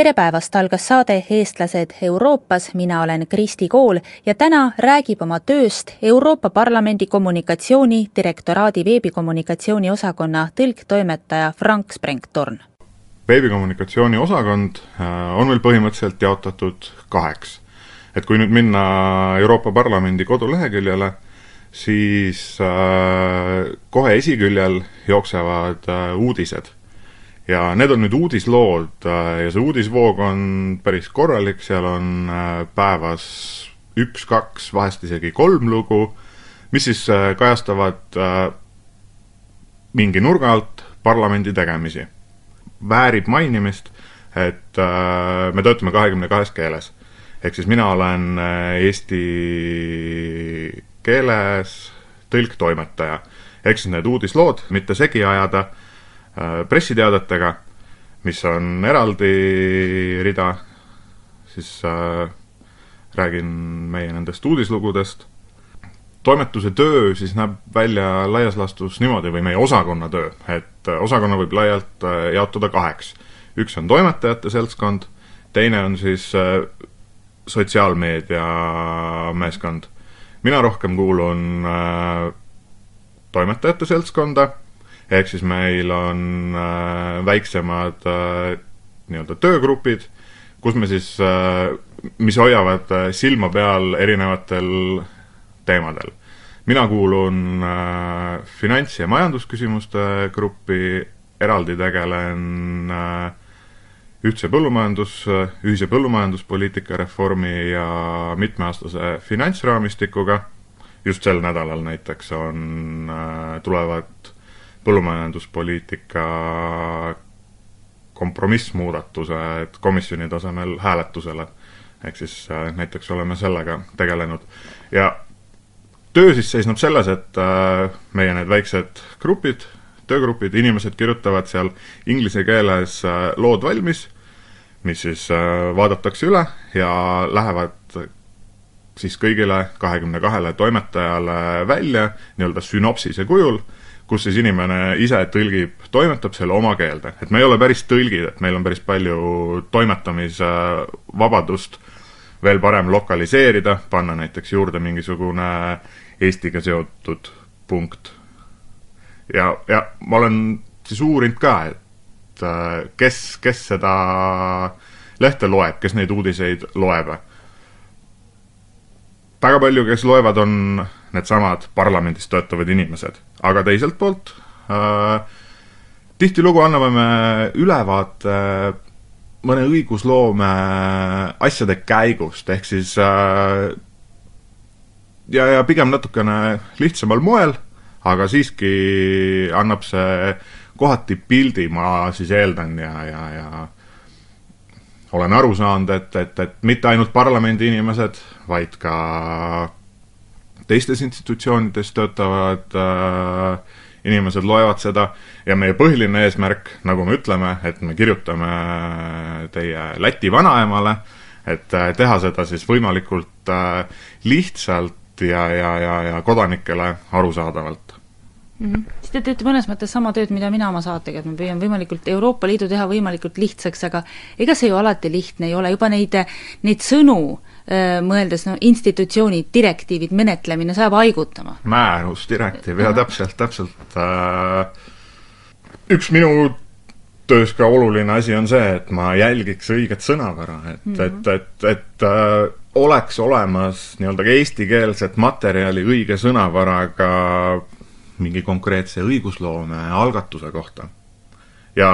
tere päevast, algas saade Eestlased Euroopas, mina olen Kristi Kool ja täna räägib oma tööst Euroopa Parlamendi kommunikatsiooni direktoraadi veebikommunikatsiooni osakonna tõlktoimetaja Frank Sprengtorn. veebikommunikatsiooni osakond äh, on meil põhimõtteliselt jaotatud kaheks et kui nüüd minna Euroopa Parlamendi koduleheküljele, siis äh, kohe esiküljel jooksevad äh, uudised. Ja need on nüüd uudislood äh, ja see uudisvoog on päris korralik, seal on äh, päevas üks, kaks, vahest isegi kolm lugu, mis siis äh, kajastavad mingi nurga alt parlamendi tegemisi. väärib mainimist, et me töötame kahekümne kahes keeles ehk siis mina olen eesti keeles tõlktoimetaja. ehk siis need uudislood mitte segi ajada pressiteadetega, mis on eraldi rida, siis äh, räägin meie nendest uudislugudest. toimetuse töö siis näeb välja laias laastus niimoodi või meie osakonna töö, et osakonna võib laialt äh, jaotada kaheks. üks on toimetajate seltskond, teine on siis sotsiaalmeedia meeskond. mina rohkem kuulun äh, toimetajate seltskonda, ehk siis meil on äh, väiksemad äh, nii-öelda töögrupid, kus me siis äh,, mis hoiavad silma peal erinevatel teemadel. mina kuulun finants- ja majandusküsimuste gruppi, eraldi tegelen ühtse põllumajandus, ühise põllumajanduspoliitika reformi ja mitmeaastase finantsraamistikuga, just sel nädalal näiteks on, tulevad põllumajanduspoliitika kompromissmuudatused komisjoni tasemel hääletusele. ehk siis äh, näiteks oleme sellega tegelenud. ja töö siis seisneb selles, et äh, meie need väiksed grupid töögrupid, inimesed kirjutavad seal inglise keeles äh, lood valmis, mis siis vaadatakse üle ja lähevad siis kõigile kahekümne kahele toimetajale välja nii-öelda sünopsise kujul, kus siis inimene ise tõlgib, toimetab selle oma keelde. et me ei ole päris tõlgid, et meil on päris palju toimetamise vabadust, veel parem lokaliseerida, panna näiteks juurde mingisugune Eestiga seotud punkt ja, ja ma olen siis uurinud ka, et äh, kes, kes seda lehte loeb, kes neid uudiseid loeb. Väga palju, kes loevad, on needsamad parlamendis töötavad inimesed, aga teiselt poolt äh, tihtilugu anname me ülevaate äh, mõne õigusloome asjade käigust, ehk siis äh, ja, ja pigem natukene lihtsamal moel aga siiski annab see kohati pildi, ma siis eeldan ja, ja, ja olen aru saanud, et, et, et mitte ainult parlamendi inimesed, vaid ka teistes institutsioonides töötavad äh, inimesed loevad seda ja meie põhiline eesmärk, nagu me ütleme, et me kirjutame teie Läti vanaemale, et äh, teha seda siis võimalikult äh, lihtsalt ja, ja, ja, ja kodanikele arusaadavalt mm. -hmm. siis te teete mõnes mõttes sama tööd, mida mina oma saatega, et ma püüan võimalikult Euroopa Liidu teha võimalikult lihtsaks, aga ega see ju alati lihtne ei ole, juba neid, neid sõnu mõeldes no institutsioonid, direktiivid, menetlemine, see ajab haigutama. määrus, direktiiv, jaa, täpselt, täpselt äh,. üks minu töös ka oluline asi on see, et ma jälgiks õiget sõnavara, et mm, -hmm. et, et, et äh, oleks olemas nii-öelda ka eestikeelset materjali õige sõnavaraga mingi konkreetse õigusloome algatuse kohta. ja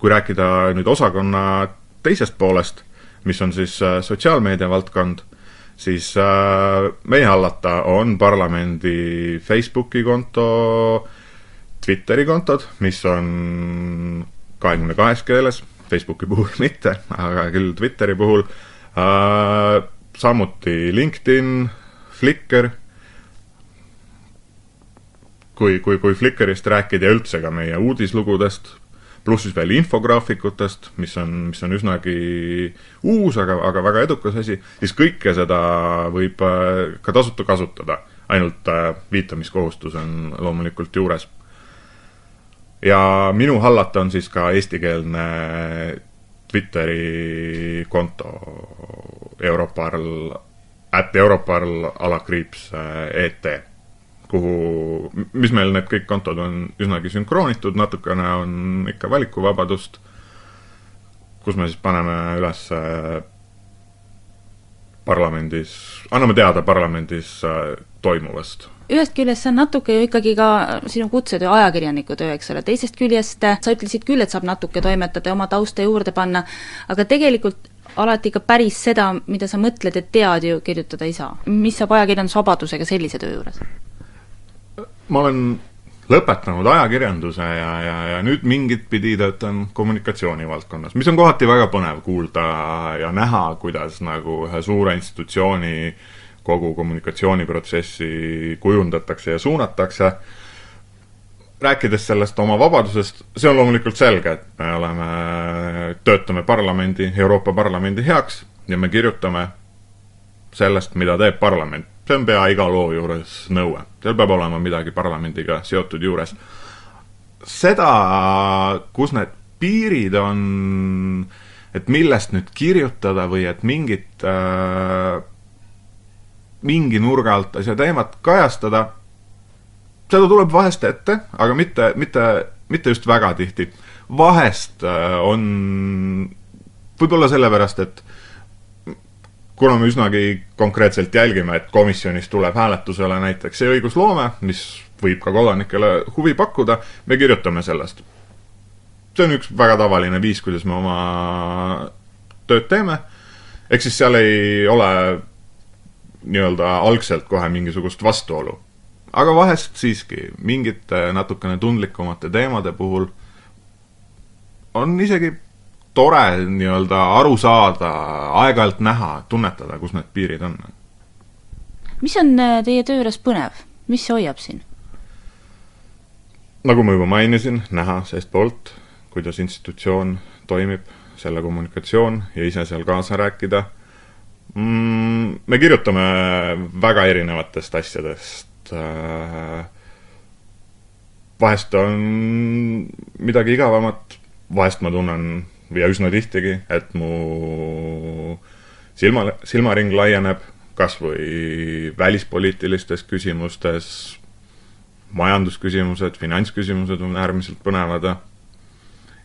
kui rääkida nüüd osakonna teisest poolest, mis on siis äh, sotsiaalmeedia valdkond, siis äh, meie hallata on parlamendi Facebooki konto, Twitteri kontod, mis on kahekümne kahes keeles, Facebooki puhul mitte, aga küll Twitteri puhul, äh, samuti LinkedIn, Flickr kui, kui, kui Flickrist rääkida ja üldse ka meie uudislugudest, pluss siis veel infograafikutest, mis on, mis on üsnagi uus, aga, aga väga edukas asi, siis kõike seda võib äh, ka tasuta kasutada. ainult äh, viitamiskohustus on loomulikult juures. ja minu hallata on siis ka eestikeelne Twitteri konto Europarl, at Europarl alakriips ET kuhu, mis meil need kõik kontod on üsnagi sünkroonitud, natukene on ikka valikuvabadust, kus me siis paneme üles parlamendis, anname teada parlamendis äh, toimuvast ühest küljest see on natuke ju ikkagi ka sinu kutsetöö, ajakirjaniku töö, eks ole, teisest küljest sa ütlesid küll, et saab natuke toimetada ja oma tausta juurde panna, aga tegelikult alati ikka päris seda, mida sa mõtled ja tead ju, kirjutada ei saa. mis saab ajakirjandusvabadusega sellise töö juures? Ma olen lõpetanud ajakirjanduse ja, ja, ja nüüd mingit pidi töötan kommunikatsiooni valdkonnas, mis on kohati väga põnev kuulda ja näha, kuidas nagu ühe suure institutsiooni kogu kommunikatsiooniprotsessi kujundatakse ja suunatakse. rääkides sellest oma vabadusest, see on loomulikult selge, et me oleme, töötame parlamendi, Euroopa Parlamendi heaks ja me kirjutame sellest, mida teeb parlament see on pea iga loo juures nõue. seal peab olema midagi parlamendiga seotud juures. seda, kus need piirid on, et millest nüüd kirjutada või et mingit äh, mingi nurga alt asja teemat kajastada, seda tuleb vahest ette, aga mitte, mitte, mitte just väga tihti. vahest äh, on, võib-olla sellepärast, et kuna me üsnagi konkreetselt jälgime, et komisjonis tuleb hääletusele näiteks see õigusloome, mis võib ka kodanikele huvi pakkuda, me kirjutame sellest. see on üks väga tavaline viis, kuidas me oma tööd teeme, ehk siis seal ei ole nii-öelda algselt kohe mingisugust vastuolu. aga vahest siiski mingite natukene tundlikumate teemade puhul on isegi tore nii-öelda aru saada, aeg-ajalt näha, tunnetada, kus need piirid on. mis on äh, teie töö juures põnev, mis hoiab siin? nagu ma juba mainisin, näha seestpoolt, kuidas institutsioon toimib, selle kommunikatsioon ja ise seal kaasa rääkida mm,. me kirjutame väga erinevatest asjadest äh, vahest on midagi igavamat, vahest ma tunnen ja üsna tihtigi, et mu silma, silmaring laieneb kas või välispoliitilistes küsimustes, majandusküsimused, finantsküsimused on äärmiselt põnevad.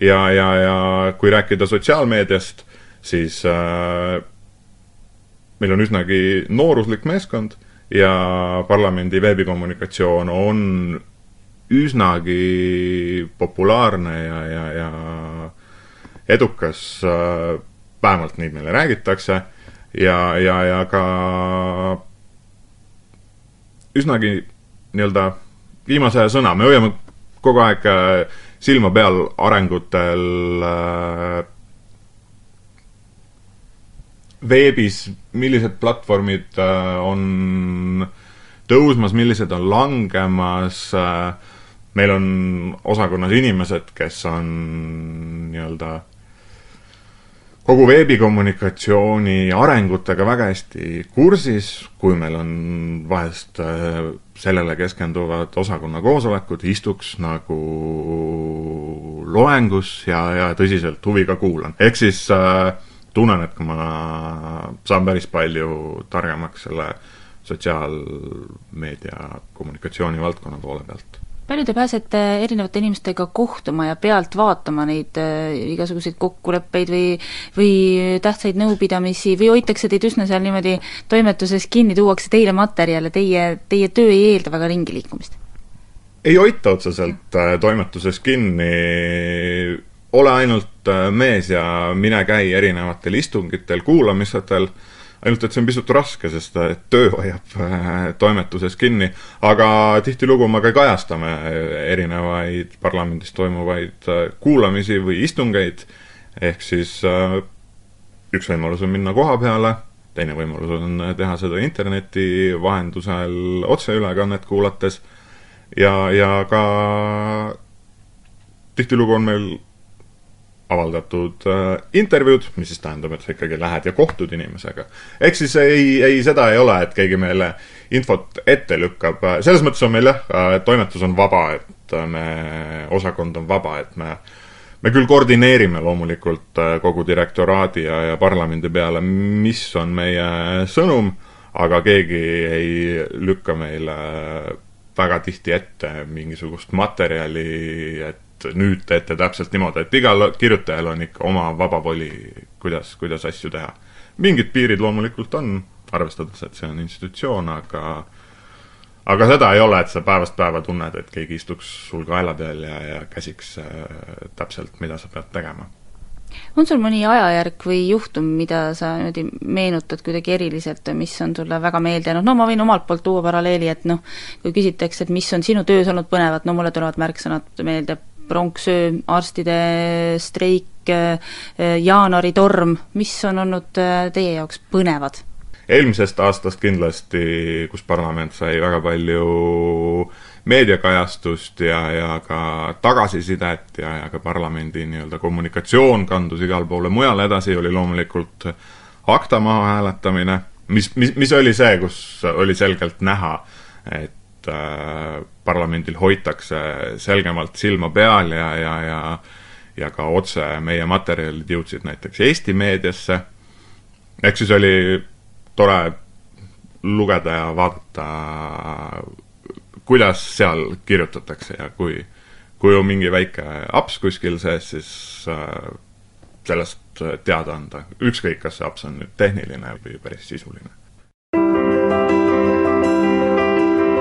ja, ja, ja kui rääkida sotsiaalmeediast, siis äh, meil on üsnagi nooruslik meeskond ja parlamendi veebikommunikatsioon on üsnagi populaarne ja, ja, ja edukas, äh, vähemalt nii meile räägitakse, ja, ja, ja ka üsnagi nii-öelda viimase aja sõna, me hoiame kogu aeg äh, silma peal arengutel äh, veebis, millised platvormid on tõusmas, millised on langemas meil on osakonnas inimesed, kes on nii-öelda kogu veebikommunikatsiooni arengutega väga hästi kursis, kui meil on vahest äh, sellele keskenduvad osakonna koosolekud, istuks nagu loengus ja, ja tõsiselt huviga kuulan. ehk siis äh, tunnen, et ma saan päris palju targemaks selle sotsiaalmeedia kommunikatsiooni valdkonna poole pealt palju te pääsete erinevate inimestega kohtuma ja pealt vaatama neid äh, igasuguseid kokkuleppeid või või tähtsaid nõupidamisi või hoitakse teid üsna seal niimoodi toimetuses kinni, tuuakse teile materjale, teie, teie töö ei eelda väga ringi liikumist? ei hoita otseselt äh, toimetuses kinni, ole ainult äh, mees ja mine käi erinevatel istungitel, kuulamistel äh,, ainult et see on pisut raske, sest töö hoiab äh, toimetuses kinni, aga tihtilugu me ka kajastame erinevaid parlamendis toimuvaid äh, kuulamisi või istungeid, ehk siis äh, üks võimalus on minna koha peale, teine võimalus on teha seda interneti vahendusel otseülekannet kuulates. Ja, ja ka tihtilugu on meil avaldatud äh, intervjuud, mis siis tähendab, et sa ikkagi lähed ja kohtud inimesega. ehk siis ei, ei, seda ei ole, et keegi meile infot ette lükkab, selles mõttes on meil jah, äh, toimetus on vaba, et me, osakond on vaba, et me me küll koordineerime loomulikult äh, kogu direktoraadi ja, ja parlamendi peale, mis on meie sõnum, aga keegi ei lükka meile väga tihti ette mingisugust materjali, et nüüd teete täpselt niimoodi, et igal kirjutajal on ikka oma vaba voli, kuidas, kuidas asju teha. mingid piirid loomulikult on, arvestades, et see on institutsioon, aga aga seda ei ole, et sa päevast päeva tunned, et keegi istuks sul kaela peal ja, ja käsiks äh, täpselt, mida sa pead tegema on sul mõni ajajärk või juhtum, mida sa niimoodi meenutad kuidagi eriliselt, mis on sulle väga meelde jäänud, no ma võin omalt poolt tuua paralleeli, et noh, kui küsitakse, et mis on sinu töös olnud põnevat, no mulle tulevad märksõnad meelde pronksöö, arstide streik, jaanuaritorm, mis on olnud äh, teie jaoks põnevad? eelmisest aastast kindlasti, kus parlament sai väga palju meediakajastust ja, ja ka tagasisidet ja, ja ka parlamendi nii-öelda kommunikatsioon kandus igale poole mujale edasi, oli loomulikult akta maha hääletamine, mis, mis, mis oli see, kus oli selgelt näha, et äh, parlamendil hoitakse selgemalt silma peal ja, ja, ja ja ka otse meie materjalid jõudsid näiteks Eesti meediasse, ehk siis oli tore lugeda ja vaadata, kuidas seal kirjutatakse ja kui, kui on mingi väike aps kuskil sees, siis äh, sellest teada anda, ükskõik, kas see aps on nüüd tehniline või päris sisuline